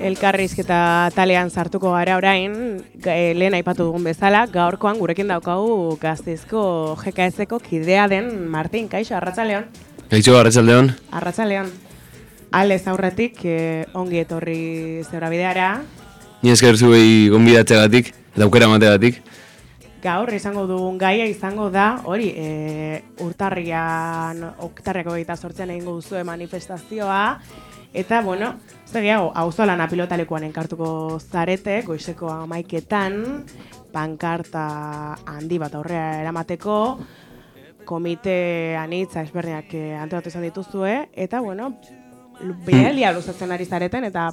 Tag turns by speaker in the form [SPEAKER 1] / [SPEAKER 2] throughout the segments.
[SPEAKER 1] elkarrizketa talean sartuko gara orain, e, lehen aipatu dugun bezala, gaurkoan gurekin daukagu gaztizko GKS-eko kidea den Martin, kaixo, arratzaleon?
[SPEAKER 2] Kaixo, arratzaleon.
[SPEAKER 1] Arratzaleon. Aldez aurretik, e, ongi etorri zeura bideara.
[SPEAKER 2] Ni esker zuei gonbidatzeagatik eta aukera emateagatik.
[SPEAKER 1] Gaur izango dugun gaia izango da, hori, e, urtarrian, oktarriako gaita sortzean egingo duzue manifestazioa, eta, bueno, hau zolan apilotalekuan enkartuko zarete, goizeko amaiketan, pankarta handi bat aurrea eramateko, komite anitza ezberdinak eh, antolatu izan dituzue, eta, bueno, bidelia luzatzen ari zareten, eta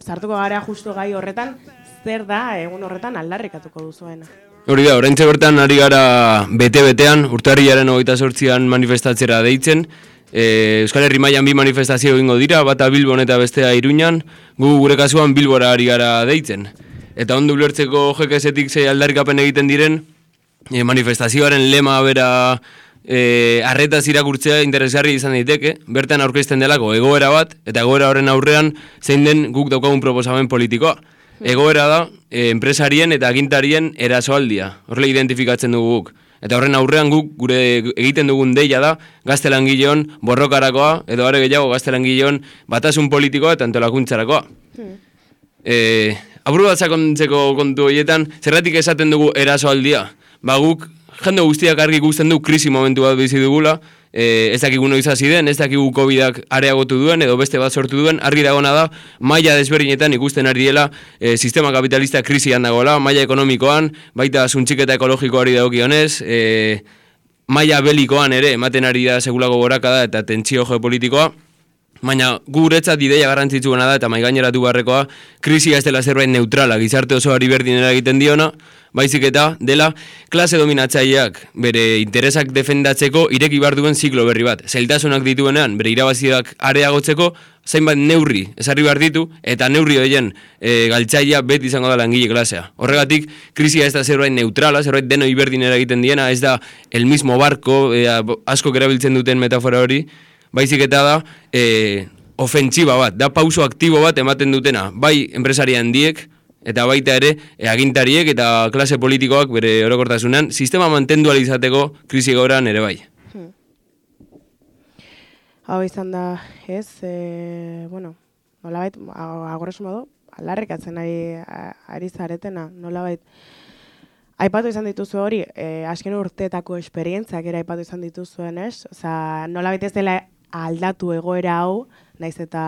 [SPEAKER 1] sartuko gara justu gai horretan, zer da egun horretan aldarrikatuko duzuena.
[SPEAKER 2] Hori da, orain bertan ari gara bete-betean, urtarriaren hogeita sortzian manifestatzera deitzen, e, Euskal Herri Maian bi manifestazio egingo dira, bata Bilbon eta bestea Iruñan, gu gure kasuan Bilbora ari gara deitzen. Eta ondo ulertzeko jekesetik zei aldarrikapen egiten diren, e, manifestazioaren lema bera e, arretaz irakurtzea interesgarri izan daiteke, bertan aurkezten delako egoera bat, eta egoera horren aurrean zein den guk daukagun proposamen politikoa. Egoera da, e, enpresarien eta agintarien erasoaldia, horrela identifikatzen dugu guk. Eta horren aurrean guk gure egiten dugun deia da, gaztelangileon borrokarakoa, edo are gehiago gaztelangileon batasun politikoa eta antolakuntzarakoa. Hmm. E, aburu bat kontu horietan, zerratik esaten dugu erasoaldia? Ba guk, jende guztiak argi guztien du krisi momentu bat bizi dugula, e, ez dakigu noiz hasi den, ez dakigu COVIDak areagotu duen edo beste bat sortu duen, argi dagona da, maila desberdinetan ikusten ari dela e, sistema kapitalista krisian dagoela, maila ekonomikoan, baita zuntxiketa ekologikoari dagokionez, e, maila belikoan ere, ematen ari da segulako goraka da eta tentsio geopolitikoa, Baina guretzat ideia garrantzitsuena da eta mai gaineratu barrekoa, krisia ez dela zerbait neutrala, gizarte oso ari berdinera egiten diona, baizik eta dela klase dominatzaileak bere interesak defendatzeko ireki bar duen ziklo berri bat. Zailtasunak dituenean bere irabaziak areagotzeko zainbat neurri ezarri behar ditu eta neurri horien e, galtzailea beti izango da langile klasea. Horregatik krisia ez da zerbait neutrala, zerbait deno iberdinera egiten diena, ez da el mismo barko, e, asko erabiltzen duten metafora hori, baizik eta da e, ofentsiba bat, da pauso aktibo bat ematen dutena, bai enpresari handiek, eta baita ere e, agintariek eta klase politikoak bere orokortasunan sistema mantendu izateko krisi gauran ere bai. Hmm.
[SPEAKER 1] Hau izan da, ez, e, bueno, nola bait, agorresu modu, atzen ari, ari zaretena, nola bait, Aipatu izan dituzu hori, e, asken urteetako esperientzak ere aipatu izan dituzuen, ez? Osa, nola ez dela aldatu egoera hau, naiz eta,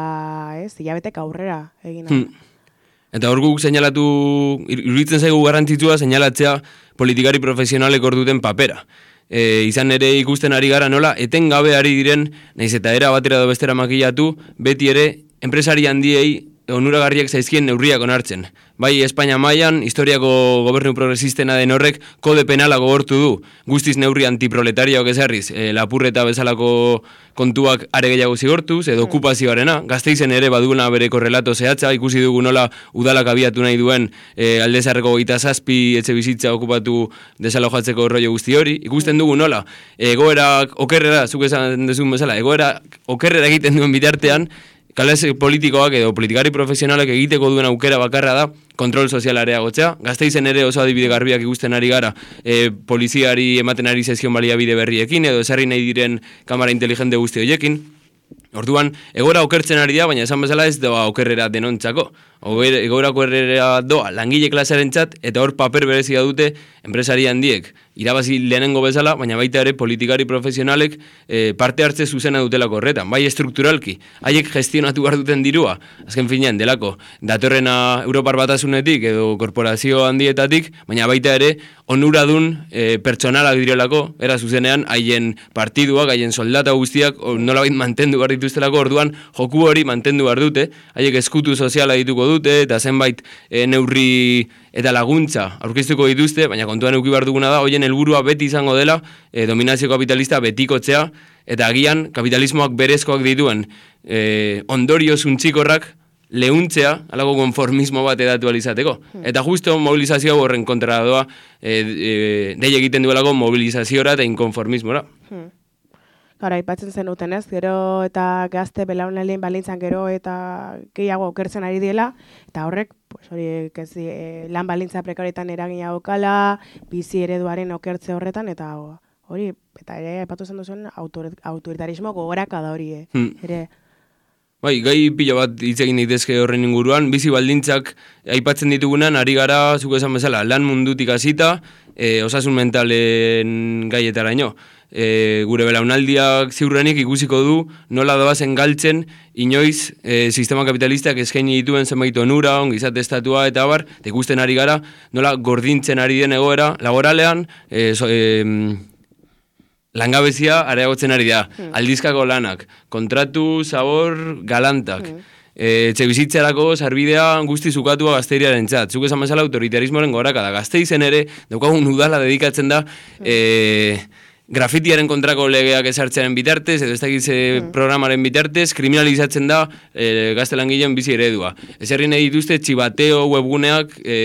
[SPEAKER 1] ez, hilabetek aurrera egin. Hmm.
[SPEAKER 2] Eta hor guk seinalatu, iruditzen zaigu garrantzitsua seinalatzea politikari profesionalek hor duten papera. E, izan ere ikusten ari gara nola, eten gabe ari diren, naiz eta era batera do bestera makillatu, beti ere, enpresari handiei onuragarriak zaizkien neurriak onartzen. Bai, Espainia mailan historiako gobernu progresistena den horrek kode penala gogortu du. Guztiz neurri antiproletariak ezarriz, e, lapurreta bezalako kontuak are gehiago zigortuz, edo okupazioarena. Gazteizen ere baduguna bere korrelato zehatza, ikusi dugu nola udalak abiatu nahi duen e, aldezarreko gita zazpi etxe bizitza okupatu desalojatzeko rollo guzti hori. Ikusten dugu nola, egoerak okerrera, zuk esan dezun bezala, egoera okerrera egiten duen bitartean, kalez politikoak edo politikari profesionalak egiteko duen aukera bakarra da kontrol sozialarea gotzea. Gazteizen ere oso adibide garbiak ikusten ari gara e, poliziari ematen ari zezion baliabide berriekin edo esarri nahi diren kamara inteligente guzti horiekin. Orduan, egora okertzen ari da, baina esan bezala ez doa okerrera denontzako. Egora okerrera doa langile klasearen txat, eta hor paper berezia dute enpresari handiek. Irabazi lehenengo bezala, baina baita ere politikari profesionalek e, parte hartze zuzena dutelako horretan, bai estrukturalki, haiek gestionatu behar duten dirua, azken finean, delako, datorrena Europar batasunetik edo korporazio handietatik, baina baita ere onuradun e, pertsonala direlako, era zuzenean, haien partiduak, haien soldata guztiak, nola mantendu behar dituztelako, orduan joku hori mantendu behar dute, haiek eskutu soziala dituko dute, eta zenbait e, neurri eta laguntza aurkeztuko dituzte, baina kontuan euki behar duguna da, hoien helburua beti izango dela, e, dominazio kapitalista betikotzea, eta agian kapitalismoak berezkoak dituen e, ondorio zuntxikorrak lehuntzea, alago konformismo bat edatu alizateko. Hmm. Eta justo mobilizazio horren kontra doa, e, e, egiten duelako mobilizaziora eta inkonformismora. Hmm.
[SPEAKER 1] Gara, aipatzen zen uten ez, gero eta gazte belaunalien balintzan gero eta gehiago okertzen ari diela, eta horrek, pues, hori, kezi, e, lan balintza prekaretan eragina okala, bizi ereduaren okertze horretan, eta hori, eta ere, aipatu zen duzuen, autoritarismo gogoraka da hori, eh? hmm. ere,
[SPEAKER 2] Bai, gai pila bat hitz egin daitezke horren inguruan, bizi baldintzak aipatzen ditugunan, ari gara, zuko esan bezala, lan mundutik hasita, e, osasun mentalen gaietara ino. E, gure belaunaldiak ziurrenik ikusiko du nola doazen galtzen inoiz e, sistema kapitalistak eskaini dituen zenbait onura, ongizate estatua eta bar, eta ikusten ari gara nola gordintzen ari den egoera laboralean, e, so, e, langabezia areagotzen ari da. Hmm. Aldizkako lanak, kontratu, zabor, galantak. Hmm. E, etxe bizitzerako sarbidea guzti zukatua gazteriaren txat. Zuk esan bezala autoritarismoaren goraka da. Gazte izen ere, daukagun udala dedikatzen da, hmm. e, grafitiaren kontrako legeak esartzearen bitartez, edo ez dakiz hmm. programaren bitartez, kriminalizatzen da e, gazte langileen bizi eredua. Ez herri nahi dituzte txibateo webguneak e,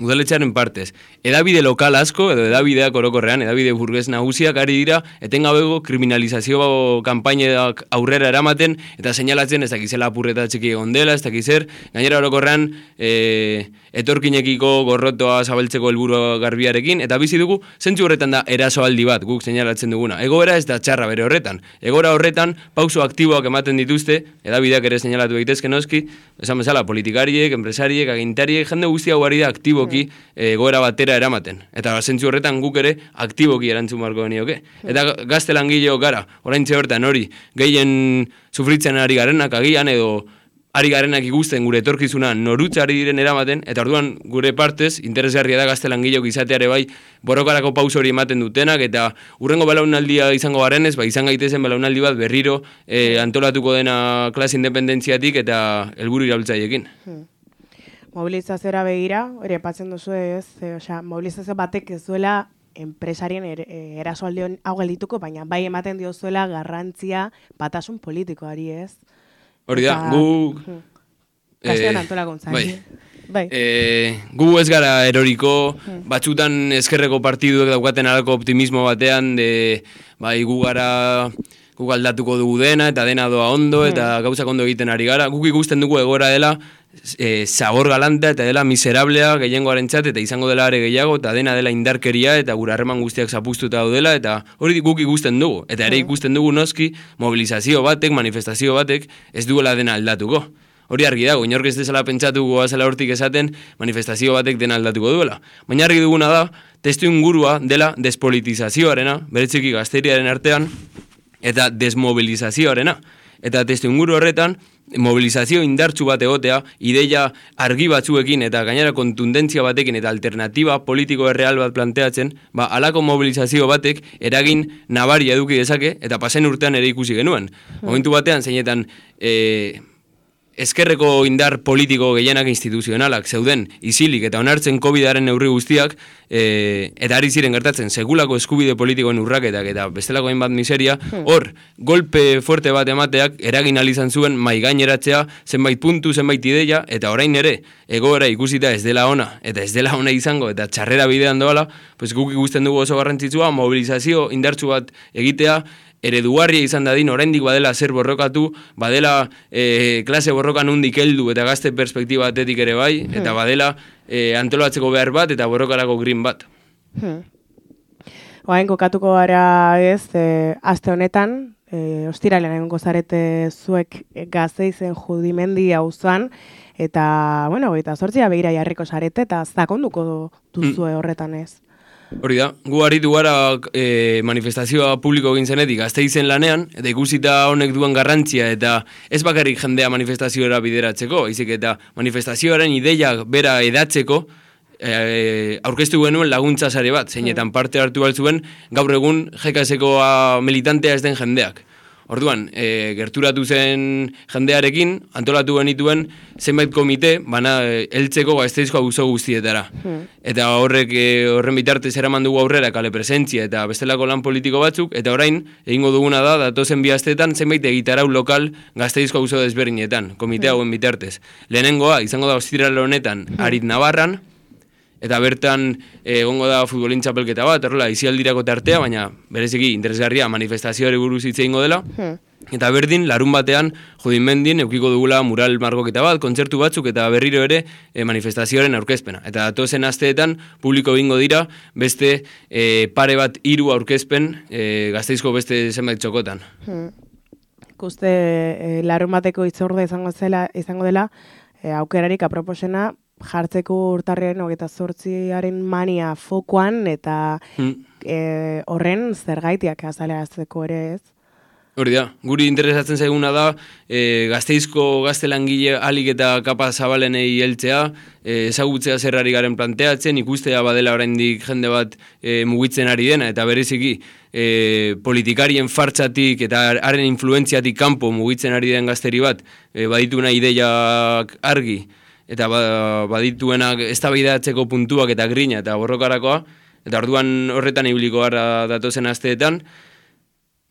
[SPEAKER 2] udaletxearen partez. Edabide lokal asko, edo edabideak orokorrean, edabide burgues nagusiak ari dira, etengabego kriminalizazio kampainak aurrera eramaten, eta seinalatzen ez dakizela apurreta txiki egon dela, ez dakizer, gainera orokorrean e, etorkinekiko gorrotoa zabaltzeko helburu garbiarekin, eta bizi dugu, zentzu horretan da erasoaldi bat, guk seinalatzen duguna. Egora ez da txarra bere horretan. Egora horretan, pauso aktiboak ematen dituzte, edabideak ere seinalatu egitezke noski, esan bezala, politikariek, enpresariek, agintariek, jende guztia guari da aktiboki mm. egoera batera eramaten. Eta zentzu horretan guk ere aktiboki erantzun marko genioke. Eta gazte langileo gara, orain horretan hori, gehien sufritzen ari garenak agian edo ari garenak ikusten gure etorkizuna norutzari diren eramaten, eta orduan gure partez, interesgarria da gazte langileok izateare bai, borrokarako paus hori ematen dutenak, eta urrengo belaunaldia izango garenez, bai izan gaitezen belaunaldi bat berriro eh, antolatuko dena klase independentziatik eta helburu irabiltzaiekin. Hmm
[SPEAKER 1] mobilizaziora begira, hori epatzen duzu ez, e, osea, mobilizazio batek ez duela enpresarien er, e, erasoaldion hau geldituko, baina bai ematen diozuela garrantzia batasun politikoari ez.
[SPEAKER 2] Hori da, gu...
[SPEAKER 1] Kastean eh, antolakuntza. Bai.
[SPEAKER 2] bai. E, gu ez gara eroriko, batzutan ezkerreko partiduek daukaten alako optimismo batean, de, bai, gu gara guk aldatuko dugu dena, eta dena doa ondo, eta gauzak ondo egiten ari gara. Guk ikusten dugu egora dela, e, zabor galanta eta dela miserablea gehiengoaren txat, eta izango dela are gehiago, eta dena dela indarkeria, eta gura harreman guztiak zapustuta dela, eta hori guk ikusten dugu. Eta ere ikusten dugu noski, mobilizazio batek, manifestazio batek, ez duela dena aldatuko. Hori argi dago, inork ez dezala pentsatu goazela hortik esaten, manifestazio batek dena aldatuko duela. Baina argi duguna da, testu ingurua dela despolitizazioarena, beretziki gazteriaren artean, eta desmobilizazioarena. Eta testu inguru horretan, mobilizazio indartsu bat egotea, ideia argi batzuekin eta gainera kontundentzia batekin eta alternativa politiko erreal bat planteatzen, ba, alako mobilizazio batek eragin nabari eduki dezake eta pasen urtean ere ikusi genuen. Hmm. Momentu batean, zeinetan, e, eskerreko indar politiko gehienak instituzionalak zeuden isilik eta onartzen COVIDaren neurri guztiak e, eta ari ziren gertatzen segulako eskubide politikoen urraketak eta bestelako hainbat miseria hmm. hor golpe fuerte bat emateak eragin izan zuen mai gaineratzea zenbait puntu zenbait ideia eta orain ere egoera ikusita ez dela ona eta ez dela ona izango eta txarrera bidean doala pues guk ikusten dugu oso garrantzitsua mobilizazio indartsu bat egitea ereduarria izan dadin, oraindik badela zer borrokatu, badela e, klase borrokan undik heldu eta gazte perspektiba atetik ere bai, hmm. eta badela e, antolatzeko behar bat eta borrokarako green bat. Hmm.
[SPEAKER 1] Oain, kokatuko gara ez, e, aste honetan, e, ostiralean egon gozarete zuek gazteizen judimendi hauzan, eta, bueno, eta sortzia behira jarriko zarete, eta zakonduko duzue hmm. horretan ez.
[SPEAKER 2] Hori da, gu haritu gara e, manifestazioa publiko egin zenetik, azte izen lanean, eta ikusita honek duen garrantzia, eta ez bakarrik jendea manifestazioa bideratzeko, izik eta manifestazioaren ideiak bera edatzeko, e, aurkeztu genuen laguntza sare bat, zeinetan parte hartu baltzuen, gaur egun jekasekoa militantea ez den jendeak. Orduan, e, gerturatu zen jendearekin, antolatu genituen zenbait komite, bana e, heltzeko gazteizko auzo guztietara. Hmm. Eta horrek e, horren bitartez eraman dugu aurrera kale presentzia eta bestelako lan politiko batzuk, eta orain, egingo duguna da, datozen bihaztetan zenbait egitarau lokal gazteizko auzo desberdinetan, komite hmm. hauen bitartez. Lehenengoa, izango da hostiral honetan, hmm. arit nabarran, eta bertan egongo da futbolin txapelketa bat, horrela, izialdirako tartea, baina bereziki interesgarria manifestazioari buruz hitz egingo dela. Hmm. Eta berdin, larun batean, jodin mendin, eukiko dugula mural margoketa bat, kontzertu batzuk eta berriro ere e, manifestazioaren aurkezpena. Eta datozen asteetan, publiko bingo dira, beste e, pare bat hiru aurkezpen e, gazteizko beste zenbait txokotan. Hmm.
[SPEAKER 1] Kuste, e, larun bateko itzorde izango, zela, izango dela, e, aukerarik aproposena, jartzeko urtarriaren hogeita zortziaren mania fokuan, eta hmm. e, horren zergaitiak azaleazteko ere ez.
[SPEAKER 2] Hori da, guri interesatzen zaiguna da e, gazteizko gaztelangile alik eta kapa zabalenei heltzea, e, ezagutzea zerrari garen planteatzen, ikustea badela oraindik jende bat e, mugitzen ari dena, eta bereziki e, politikarien fartzatik eta haren influentziatik kanpo mugitzen ari den gazteri bat, e, badituna ideiak argi, eta ba, badituenak ez puntuak eta grina eta borrokarakoa, eta orduan horretan ibiliko gara datozen asteetan,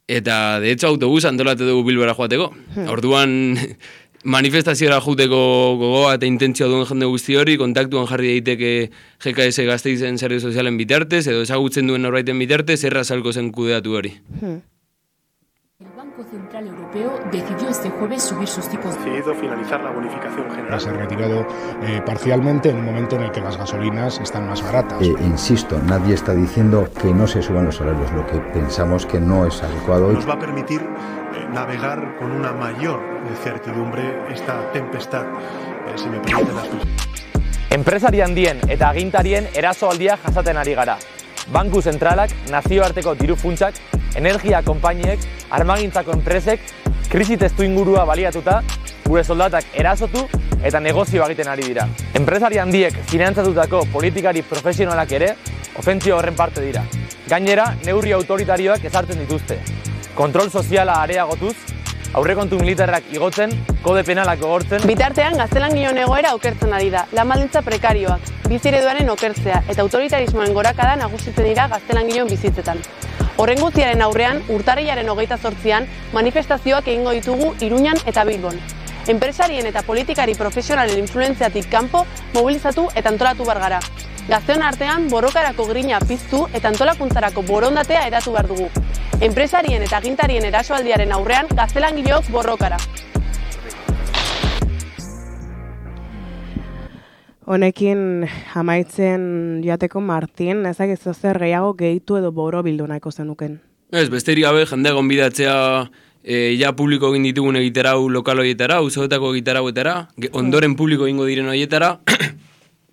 [SPEAKER 2] Eta, de hecho, autobus antolatu dugu bilbora joateko. Hmm. Orduan, manifestazioa joateko gogoa eta intentzioa duen jende guzti hori, kontaktuan jarri daiteke GKS gazteizen zerbio sozialen bitartez, edo ezagutzen duen norbaiten bitartez, erra salko zen kudeatu hori. Hmm.
[SPEAKER 3] Banco Central Europeo decidió este jueves subir sus tipos.
[SPEAKER 4] Decidido finalizar la bonificación general.
[SPEAKER 5] Se ha retirado eh, parcialmente en un momento en el que las gasolinas están más baratas.
[SPEAKER 6] Eh, insisto, nadie está diciendo que no se suban los salarios, lo que pensamos que no es adecuado.
[SPEAKER 4] Nos va a permitir eh, navegar con una mayor certidumbre esta tempestad, eh, si me permiten las
[SPEAKER 7] Enpresari handien eta agintarien erasoaldia jasaten ari gara. Banku zentralak, nazioarteko diru funtsak energia konpainiek, armagintzako enpresek, krisi testu ingurua baliatuta, gure soldatak erasotu eta negozio egiten ari dira. Enpresari handiek finantzatutako politikari profesionalak ere, ofentzio horren parte dira. Gainera, neurri autoritarioak ezartzen dituzte. Kontrol soziala areagotuz, aurrekontu militarrak igotzen, kode penalak gogortzen.
[SPEAKER 8] Bitartean, gaztelan gion egoera okertzen ari da, lan prekarioak, bizireduaren okertzea eta autoritarismoen gorakada nagusitzen dira gaztelan gion bizitzetan. Horren guztiaren aurrean, urtarriaren hogeita zortzian, manifestazioak egingo ditugu Iruñan eta Bilbon. Enpresarien eta politikari profesionalen influenziatik kanpo mobilizatu eta antolatu bargara. Gazteon artean, borrokarako grina piztu eta antolakuntzarako borondatea edatu behar dugu. Enpresarien eta gintarien erasoaldiaren aurrean, gaztelan borrokara.
[SPEAKER 1] Honekin amaitzen jateko Martin, ezak ez zer gehiago gehitu edo boro bildu nahiko zenuken.
[SPEAKER 2] Ez, besterik gabe, jendea gonbidatzea e, ja publiko egin ditugun egitarau lokal horietara, uzoetako egitarau etara, ondoren publiko egingo diren horietara,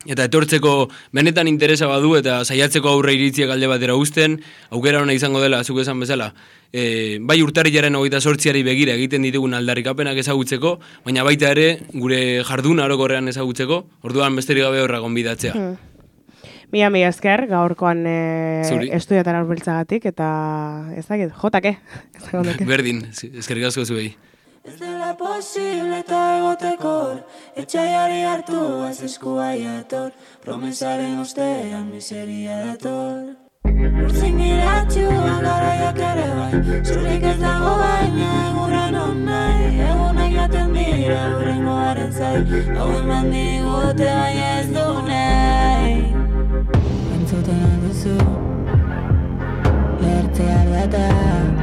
[SPEAKER 2] Eta etortzeko benetan interesa badu eta saiatzeko aurre iritziak alde batera uzten, aukera hona izango dela, zuk esan bezala, e, bai urtarriaren hogeita sortziari begira egiten ditugun aldarrikapenak ezagutzeko, baina baita ere gure jardun arokorrean ezagutzeko, orduan besterik gabe horra gonbidatzea. Hmm.
[SPEAKER 1] Mila, mila esker, gaurkoan e, estudiatan arbeltzagatik, eta ez dakit, jotake.
[SPEAKER 2] Berdin, eskerrik asko zuei.
[SPEAKER 9] Ez dela posible eta egotekor Etxaiari hartu az eskua jator. Promesaren ostean miseria dator. Urtzin giratxua garaiak ere bai. Zurik ez dago baina eguren on nahi Egunak jaten dira urrengo haren zai. Hau eman digute baina ez du nahi. Entzuten alduzu Lertzea data